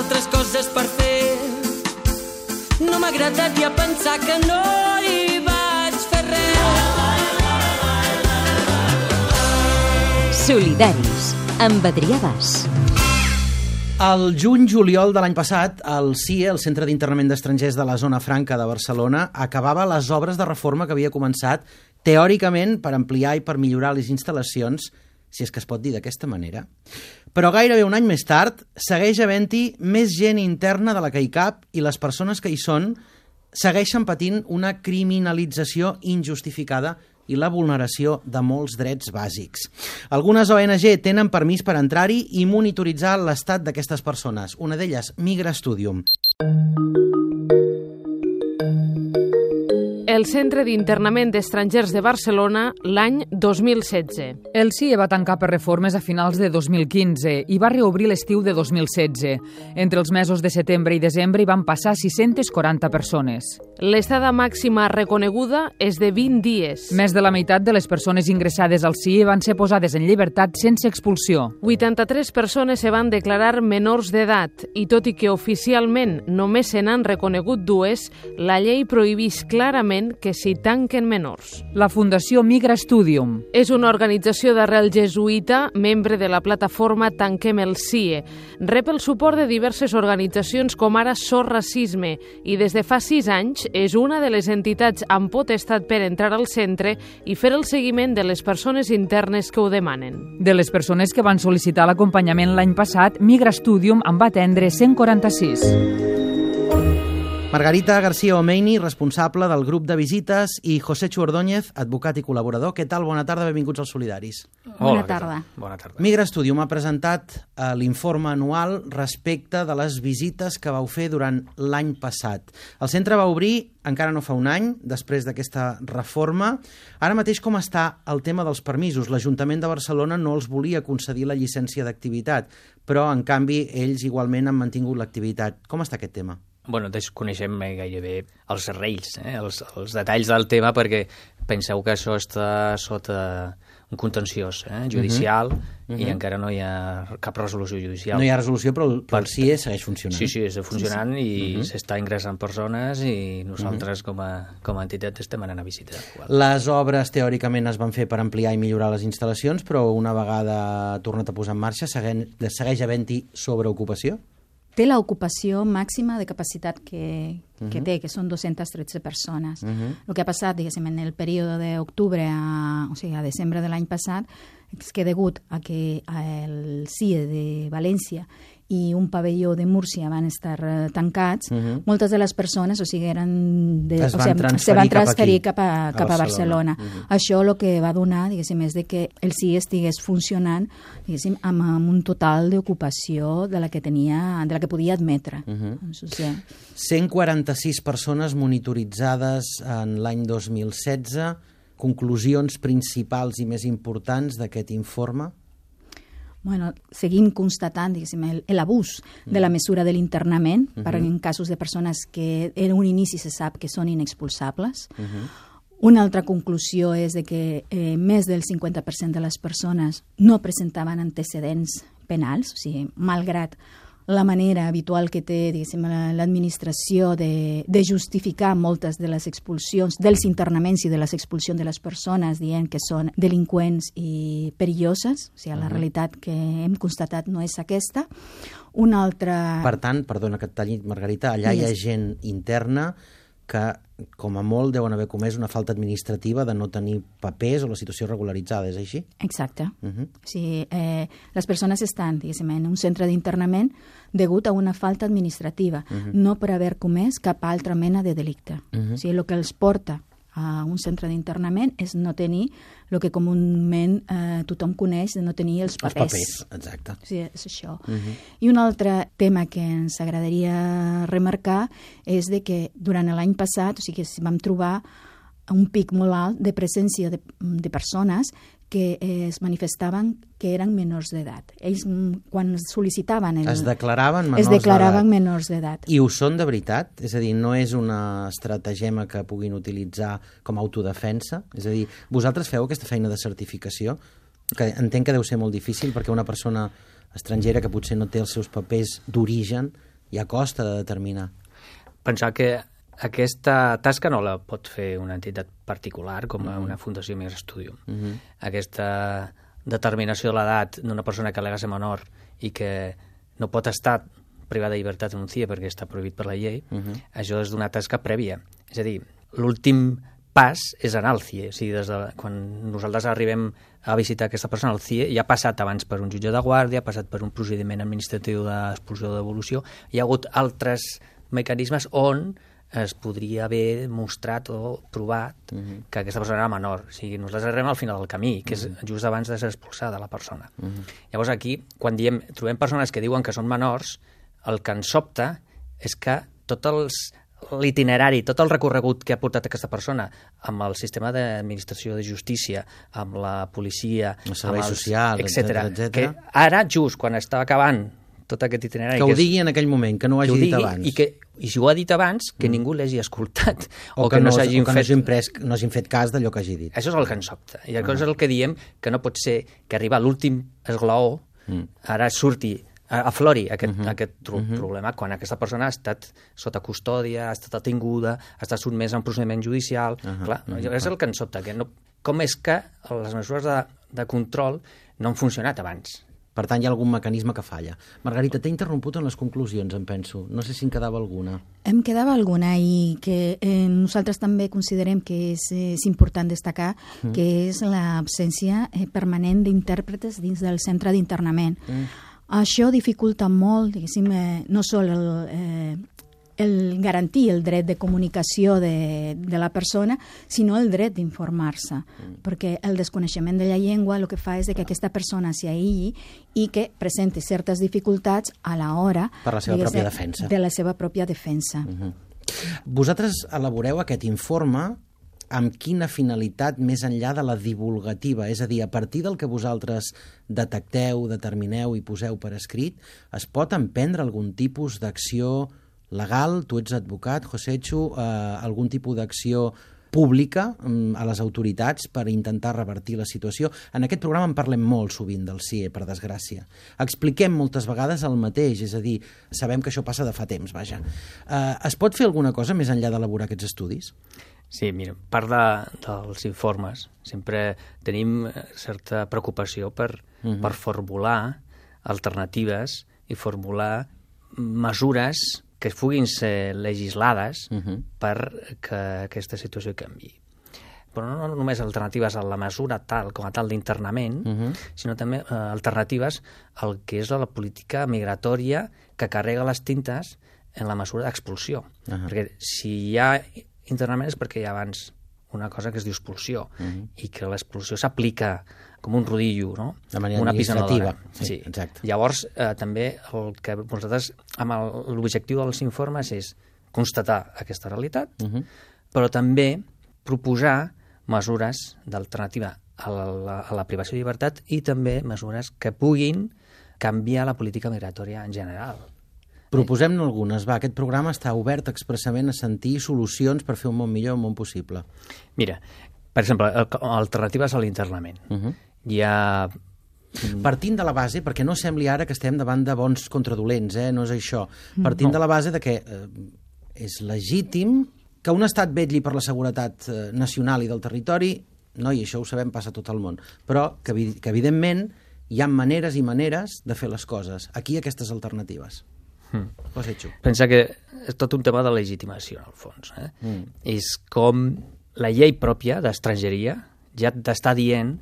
altres coses per fer. No m'ha agradat ja pensar que no hi vaig fer res. Solidaris, amb Adrià Bas. El juny-juliol de l'any passat, el CIE, el Centre d'Internament d'Estrangers de la Zona Franca de Barcelona, acabava les obres de reforma que havia començat teòricament per ampliar i per millorar les instal·lacions, si és que es pot dir d'aquesta manera. Però gairebé un any més tard segueix havent-hi més gent interna de la que hi cap i les persones que hi són segueixen patint una criminalització injustificada i la vulneració de molts drets bàsics. Algunes ONG tenen permís per entrar-hi i monitoritzar l'estat d'aquestes persones. Una d'elles, Migra Studium. El Centre d'Internament d'Estrangers de Barcelona l'any 2016. El CIE va tancar per reformes a finals de 2015 i va reobrir l'estiu de 2016. Entre els mesos de setembre i desembre hi van passar 640 persones. L'estada màxima reconeguda és de 20 dies. Més de la meitat de les persones ingressades al CIE van ser posades en llibertat sense expulsió. 83 persones se van declarar menors d'edat i tot i que oficialment només se n'han reconegut dues, la llei prohibís clarament que s'hi tanquen menors. La Fundació Migra Studium. És una organització d'arrel jesuïta, membre de la plataforma Tanquem el CIE. Rep el suport de diverses organitzacions com ara Sor Racisme i des de fa sis anys és una de les entitats amb potestat per entrar al centre i fer el seguiment de les persones internes que ho demanen. De les persones que van sol·licitar l'acompanyament l'any passat, Migra Studium en va atendre 146. Margarita García Omeini, responsable del grup de visites, i José Chuordóñez, advocat i col·laborador. Què tal? Bona tarda, benvinguts als Solidaris. Bona tarda. Bona tarda. Migra Studium ha presentat eh, l'informe anual respecte de les visites que vau fer durant l'any passat. El centre va obrir encara no fa un any, després d'aquesta reforma. Ara mateix com està el tema dels permisos? L'Ajuntament de Barcelona no els volia concedir la llicència d'activitat, però en canvi ells igualment han mantingut l'activitat. Com està aquest tema? Bueno, desconeixem gairebé els reis, eh? els, els detalls del tema, perquè penseu que això està sota un contenciós eh? judicial uh -huh. Uh -huh. i encara no hi ha cap resolució judicial. No hi ha resolució, però però el CIE segueix funcionant. Sí, sí, està funcionant sí, sí. i uh -huh. s'està ingressant persones i nosaltres uh -huh. com, a, com a entitat estem anant a visitar. Les obres teòricament es van fer per ampliar i millorar les instal·lacions, però una vegada tornat a posar en marxa segueix, segueix havent-hi sobreocupació? Té l'ocupació màxima de capacitat que, que uh -huh. té, que són 213 persones. Uh -huh. El que ha passat, diguéssim, en el període d'octubre a, o sigui, a desembre de l'any passat és que degut a que el CIE de València i un pavelló de Múrcia van estar uh, tancats, uh -huh. moltes de les persones, o sigui, eren de, es o sigui, van se van transferir cap, a, cap a, Barcelona. Barcelona. Uh -huh. Això el que va donar, diguéssim, és de que el CIE estigués funcionant, diguéssim, amb, amb un total d'ocupació de la que tenia, de la que podia admetre. Uh -huh. o sigui, 146 persones monitoritzades en l'any 2016. Conclusions principals i més importants d'aquest informe? Bueno, seguim constatant l'abús mm. de la mesura de l'internament mm -hmm. per en casos de persones que en un inici se sap que són inexpulsables. Mm -hmm. Una altra conclusió és de que eh, més del 50% de les persones no presentaven antecedents penals, o sigui, malgrat la manera habitual que té l'administració de, de justificar moltes de les expulsions, dels internaments i de les expulsions de les persones dient que són delinqüents i perilloses, o sigui, la uh -huh. realitat que hem constatat no és aquesta. Una altra... Per tant, perdona que et talli, Margarita, allà hi ha gent interna que com a molt deuen haver comès una falta administrativa de no tenir papers o la situació regularitzada, és així? Exacte. Uh -huh. sigui, eh, les persones estan, diguéssim, en un centre d'internament degut a una falta administrativa, uh -huh. no per haver comès cap altra mena de delicte. Uh -huh. O sigui, el que els porta a un centre d'internament és no tenir el que comúment eh, tothom coneix de no tenir els papers. Els papers, exacte. Sí, és això. Uh -huh. I un altre tema que ens agradaria remarcar és de que durant l'any passat, o sigui, vam trobar un pic molt alt de presència de, de persones que eh, es manifestaven que eren menors d'edat. Ells, mm, quan sol·licitaven... El, es declaraven menors Es declaraven menors d'edat. I ho són de veritat? És a dir, no és una estratagema que puguin utilitzar com a autodefensa? És a dir, vosaltres feu aquesta feina de certificació? Que entenc que deu ser molt difícil perquè una persona estrangera que potser no té els seus papers d'origen ja costa de determinar. Pensar que aquesta tasca no la pot fer una entitat particular com mm. una fundació més Studium. Mm -hmm. Aquesta determinació de l'edat d'una persona que alega ser menor i que no pot estar privada de llibertat en un CIE perquè està prohibit per la llei, mm -hmm. això és d'una tasca prèvia. És a dir, l'últim pas és anar al CIE. O sigui, des de, quan nosaltres arribem a visitar aquesta persona al CIE, ja ha passat abans per un jutge de guàrdia, ha passat per un procediment administratiu d'expulsió o devolució, hi ha hagut altres mecanismes on es podria haver mostrat o provat uh mhm. -huh. que aquesta persona era menor. O sigui, nosaltres arribem al final del camí, que és uh mhm. -huh. just abans de ser expulsada la persona. Uh mhm. -huh. Llavors aquí, quan diem, trobem persones que diuen que són menors, el que ens sobta és que tots els l'itinerari, tot el recorregut que ha portat aquesta persona amb el sistema d'administració de justícia, amb la policia, el servei amb els, social, etc. que ara, just quan estava acabant tot aquest itinerari... Que ho digui en aquell moment, que no ho hagi dit abans. I, que, I si ho ha dit abans, que mm. ningú l'hagi escoltat. O, o que, que no, s'hagin fet... No pres, no hagin fet cas d'allò que hagi dit. Això és el que ens sobta. I això ah. és el que diem, que no pot ser que arriba a l'últim esglaó, mm. ara surti aflori aquest, uh mhm. -huh. aquest uh mhm. -huh. problema quan aquesta persona ha estat sota custòdia, ha estat detinguda, ha estat sotmesa a un procediment judicial. Uh -huh. Clar, no? uh -huh. és el que ens sobta, que no, com és que les mesures de, de control no han funcionat abans? Per tant, hi ha algun mecanisme que falla. Margarita, t'he interromput en les conclusions, em penso. No sé si en quedava alguna. Em quedava alguna i que eh, nosaltres també considerem que és, és important destacar mm. que és l'absència eh, permanent d'intèrpretes dins del centre d'internament. Mm això dificulta molt, diguéssim, eh, no sol el, eh, el garantir el dret de comunicació de, de la persona, sinó el dret d'informar-se, mm. perquè el desconeixement de la llengua el que fa és que aquesta persona s'hi aïlli i que presenti certes dificultats a l'hora per la seva pròpia defensa. De la seva pròpia defensa. Mm -hmm. Vosaltres elaboreu aquest informe amb quina finalitat més enllà de la divulgativa? És a dir, a partir del que vosaltres detecteu, determineu i poseu per escrit, es pot emprendre algun tipus d'acció legal? Tu ets advocat, Josecho, eh, algun tipus d'acció pública mm, a les autoritats per intentar revertir la situació. En aquest programa en parlem molt sovint del CIE, per desgràcia. Expliquem moltes vegades el mateix, és a dir, sabem que això passa de fa temps, vaja. Eh, es pot fer alguna cosa més enllà d'elaborar aquests estudis? Sí, mira, part de, dels informes sempre tenim eh, certa preocupació per, uh mhm. -huh. per formular alternatives i formular mesures que puguin ser legislades uh. -huh. per que aquesta situació canvi. Però no, no només alternatives a la mesura tal com a tal d'internament, uh. -huh. sinó també eh, alternatives al que és la política migratòria que carrega les tintes en la mesura d'expulsió. Uh -huh. Perquè si hi ha internament és perquè hi ha abans una cosa que es diu expulsió mhm. -huh. i que l'expulsió s'aplica com un rodillo, no? De manera una administrativa. Sí, sí, exacte. Llavors, eh, també el que nosaltres, amb l'objectiu dels informes és constatar aquesta realitat, mhm. -huh. però també proposar mesures d'alternativa a, la, a la privació de llibertat i també mesures que puguin canviar la política migratòria en general. Proposem-ne algunes. Va, aquest programa està obert expressament a sentir solucions per fer un món millor, un món possible. Mira, per exemple, alternatives a l'internament. Uh -huh. Hi ha Partint de la base, perquè no sembli ara que estem davant de bons contradolents, eh? no és això. Partint no. de la base de que eh, és legítim que un estat vetlli per la seguretat eh, nacional i del territori, no, i això ho sabem, passa a tot el món, però que, que evidentment hi ha maneres i maneres de fer les coses. Aquí aquestes alternatives. Mm. Ho has hecho. Pensa que és tot un tema de legitimació, en el fons. Eh? Mm. És com la llei pròpia d'estrangeria ja t'està dient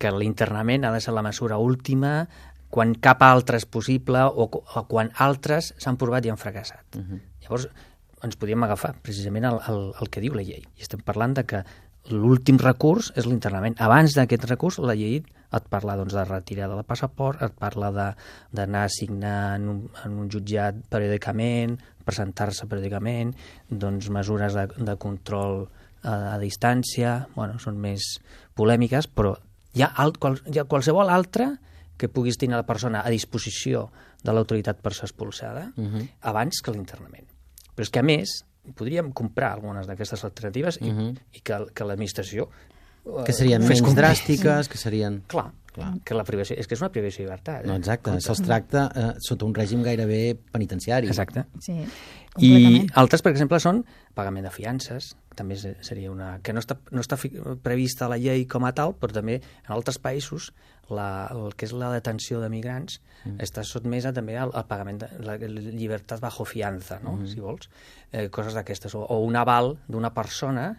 que l'internament ha de ser la mesura última quan cap altre és possible o, o quan altres s'han provat i han fracassat. Mm -hmm. Llavors, ens podríem agafar precisament el, el, el que diu la llei. I estem parlant de que l'últim recurs és l'internament. Abans d'aquest recurs, la llei et parla doncs, de retirada del passaport, et parla d'anar a signar en un, en un jutjat periòdicament, presentar-se periòdicament, doncs, mesures de, de control a, a distància, bueno, són més polèmiques, però hi ha, alt, qual, hi ha qualsevol altra que puguis tenir la persona a disposició de l'autoritat per ser expulsada uh mhm. -huh. abans que l'internament. Però és que, a més, podríem comprar algunes d'aquestes alternatives uh -huh. i, mhm. i que, que l'administració eh, que serien menys complir. dràstiques, que serien... Clar, Clar. que la privació, és que és una privació de llibertat. No, eh? exacte, se'ls tracta eh, sota un règim gairebé penitenciari. Exacte. Sí, I altres, per exemple, són pagament de fiances, també se- seria una... que no està, no està prevista a la llei com a tal, però també en altres països la, el que és la detenció de migrants mm. està sotmesa també al, al pagament de la, la llibertat bajo fianza, no? mm. si vols, eh, coses d'aquestes. O, o un aval d'una persona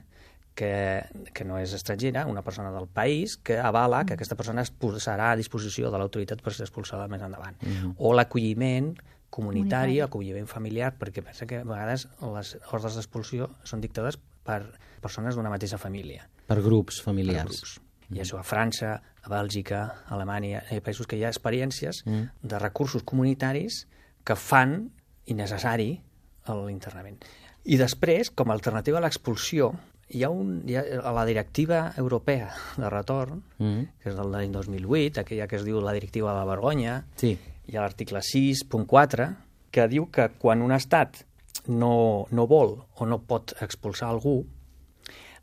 que, que no és estrangera, una persona del país, que avala que aquesta persona es posarà a disposició de l'autoritat per ser expulsada més endavant. Mm -hmm. O l'acolliment comunitari, Comunitari. acolliment familiar, perquè pensa que a vegades les ordres d'expulsió són dictades per persones d'una mateixa família, Per grups per familiars. grups. I això a França, a Bèlgica, a Alemanya, hi ha països que hi ha experiències mm. de recursos comunitaris que fan innecessari l'internament. I després, com a alternativa a l'expulsió, hi ha, un, hi ha a la directiva europea de retorn, Mm. que és del l'any 2008, aquella que es diu la directiva de la vergonya, Sí. hi ha l'article 6.4, que diu que quan un estat no, no vol o no pot expulsar algú,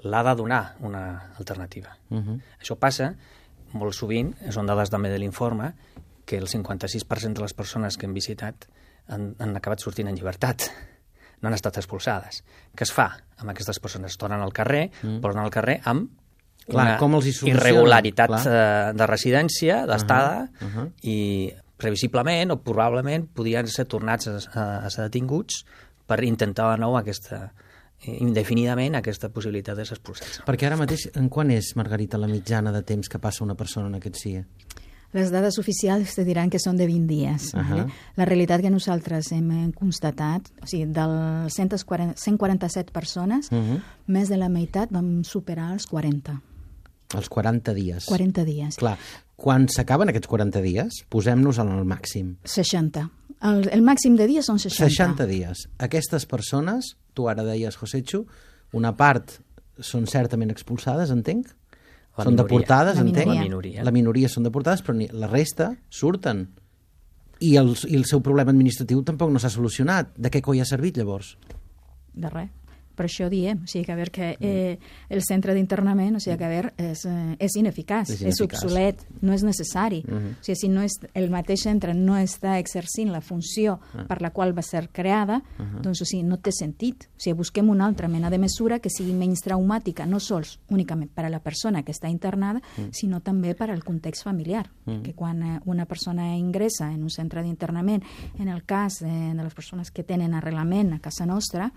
l'ha de donar una alternativa. Uh -huh. Això passa molt sovint, són dades també de l'informe, que el 56% de les persones que hem visitat han, han acabat sortint en llibertat no han estat expulsades. Què es fa amb aquestes persones? Tornen al carrer, mm. tornen al carrer amb Clar, una com els irregularitat Clar. eh, de residència, d'estada, Uh -huh, uh -huh. i previsiblement o probablement podien ser tornats a, a, a ser detinguts per intentar de nou aquesta indefinidament aquesta possibilitat de ser expulsats. Perquè ara mateix, en quan és, Margarita, la mitjana de temps que passa una persona en aquest CIE? Les dades oficials te diran que són de 20 dies. Ahà. vale? La realitat que nosaltres hem eh, constatat, o sigui, dels 140 147 persones, Uh -huh. més de la meitat vam superar els 40. Els 40 dies. 40 dies. Clar, quan s'acaben aquests 40 dies, posem-nos en el màxim. 60. El, el màxim de dies són 60. 60 dies. Aquestes persones, tu ara deies, Josecho, una part són certament expulsades, entenc? La són minoria. deportades, La entenc? minoria. La minoria. La minoria són deportades, però ni, la resta surten. I el, I el seu problema administratiu tampoc no s'ha solucionat. De què coi ha servit, llavors? De res. Per això diem, o sigui, que a veure que eh, el centre d'internament, o sigui, que a veure, és, eh, és ineficaç, És és, ineficaç. obsolet, no és necessari. Uh -huh. O sigui, si no és, el mateix centre no està exercint la funció uh -huh. per la qual va ser creada, uh -huh. doncs, o sigui, no té sentit. O sigui, busquem una altra mena de mesura que sigui menys traumàtica, no sols únicament per a la persona que està internada, uh -huh. sinó també per al context familiar. Uh -huh. Que quan eh, una persona ingressa en un centre d'internament, en el cas eh, de les persones que tenen arrelament a casa nostra,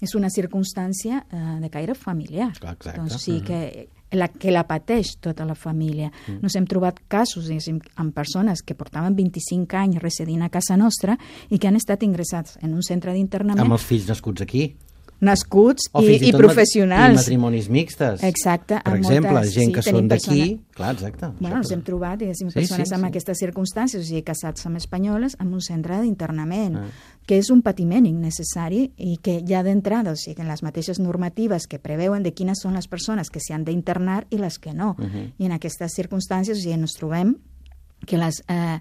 és una circumstància eh, de caire familiar. Exacte. Doncs, o sigui que la, que la pateix tota la família. Mm. Nos hem trobat casos amb persones que portaven 25 anys residint a casa nostra i que han estat ingressats en un centre d'internament Amb els fills nascuts aquí. Nascuts O i, i, i professionals. I matrimonis mixtes. Exacte, Per amb exemple, moltes- gent sí, que són d'aquí... persona- Clar, exacte. Bueno, ens hem trobat, diguéssim, Sí, persones sí, amb sí. aquestes circumstàncies, o sigui, casats amb espanyoles, en un centre d'internament, Ah. que és un patiment innecessari i que ja d'entrada, o sigui, en les mateixes normatives que preveuen de quines són les persones que s'hi han d'internar i les que no. Uh -huh. I en aquestes circumstàncies, o sigui, ens trobem que les, eh,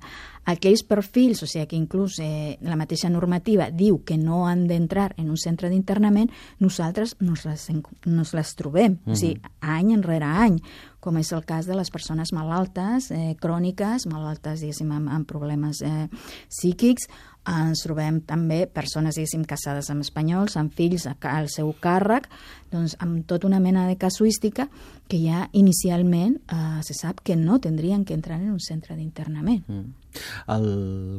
aquells perfils, o sigui, que inclús eh, la mateixa normativa diu que no han d'entrar en un centre d'internament, nosaltres nos les, nos les trobem, o sigui, any enrere any, com és el cas de les persones malaltes, eh, cròniques, malaltes, diguéssim, amb, amb problemes eh, psíquics, ens trobem també persones, diguéssim, casades amb espanyols, amb fills al seu càrrec, doncs amb tota una mena de casuística que ja inicialment eh, se sap que no tindrien que entrar en un centre d'internament. Mm. El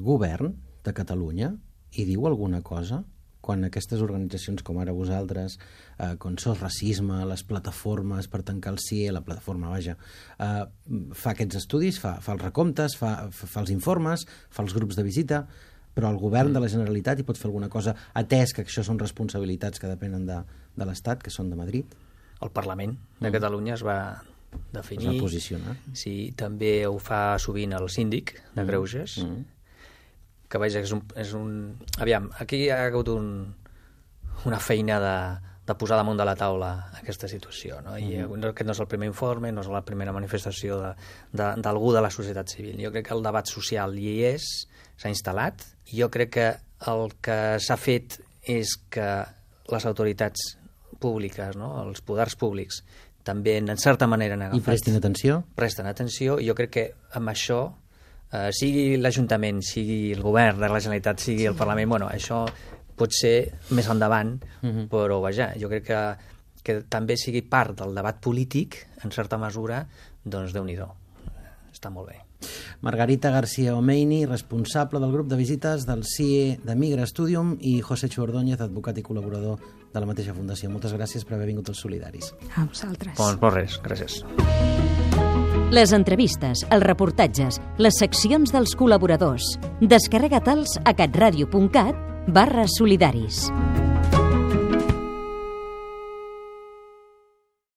govern de Catalunya hi diu alguna cosa quan aquestes organitzacions com ara vosaltres, eh, com SOS Racisme, les plataformes per tancar el CIE, la plataforma, vaja, eh, fa aquests estudis, fa, fa els recomptes, fa, fa els informes, fa els grups de visita, però el govern de la Generalitat hi pot fer alguna cosa, atès que això són responsabilitats que depenen de, de l'Estat, que són de Madrid, El Parlament de Catalunya es va definir... es va posicionar. Sí, també ho fa sovint el síndic de Greuges, Mm. que vaja, és un, és un... Aviam, aquí hi ha hagut un, una feina de, de posar damunt de la taula aquesta situació, no? I no, aquest no és el primer informe, no és la primera manifestació de- de- d'algú de, de la societat civil. Jo crec que el debat social hi és, s'ha instal·lat, jo crec que el que s'ha fet és que les autoritats públiques, no? els poders públics, també en certa manera han agafat. I prestin atenció. Presten atenció i jo crec que amb això eh, sigui l'Ajuntament, sigui el govern de la Generalitat, sigui el Parlament, bueno, això pot ser més endavant, uh -huh. però vaja, jo crec que, que també sigui part del debat polític, en certa mesura, doncs déu nhi està molt bé. Margarita García Omeini, responsable del grup de visites del CIE de Migra Studium i José Chuordóñez, advocat i col·laborador de la mateixa fundació. Moltes gràcies per haver vingut als Solidaris. A vosaltres. Doncs, doncs res, gràcies. Les entrevistes, els reportatges, les seccions dels col·laboradors. Descarrega-te'ls a catradio.cat barra solidaris.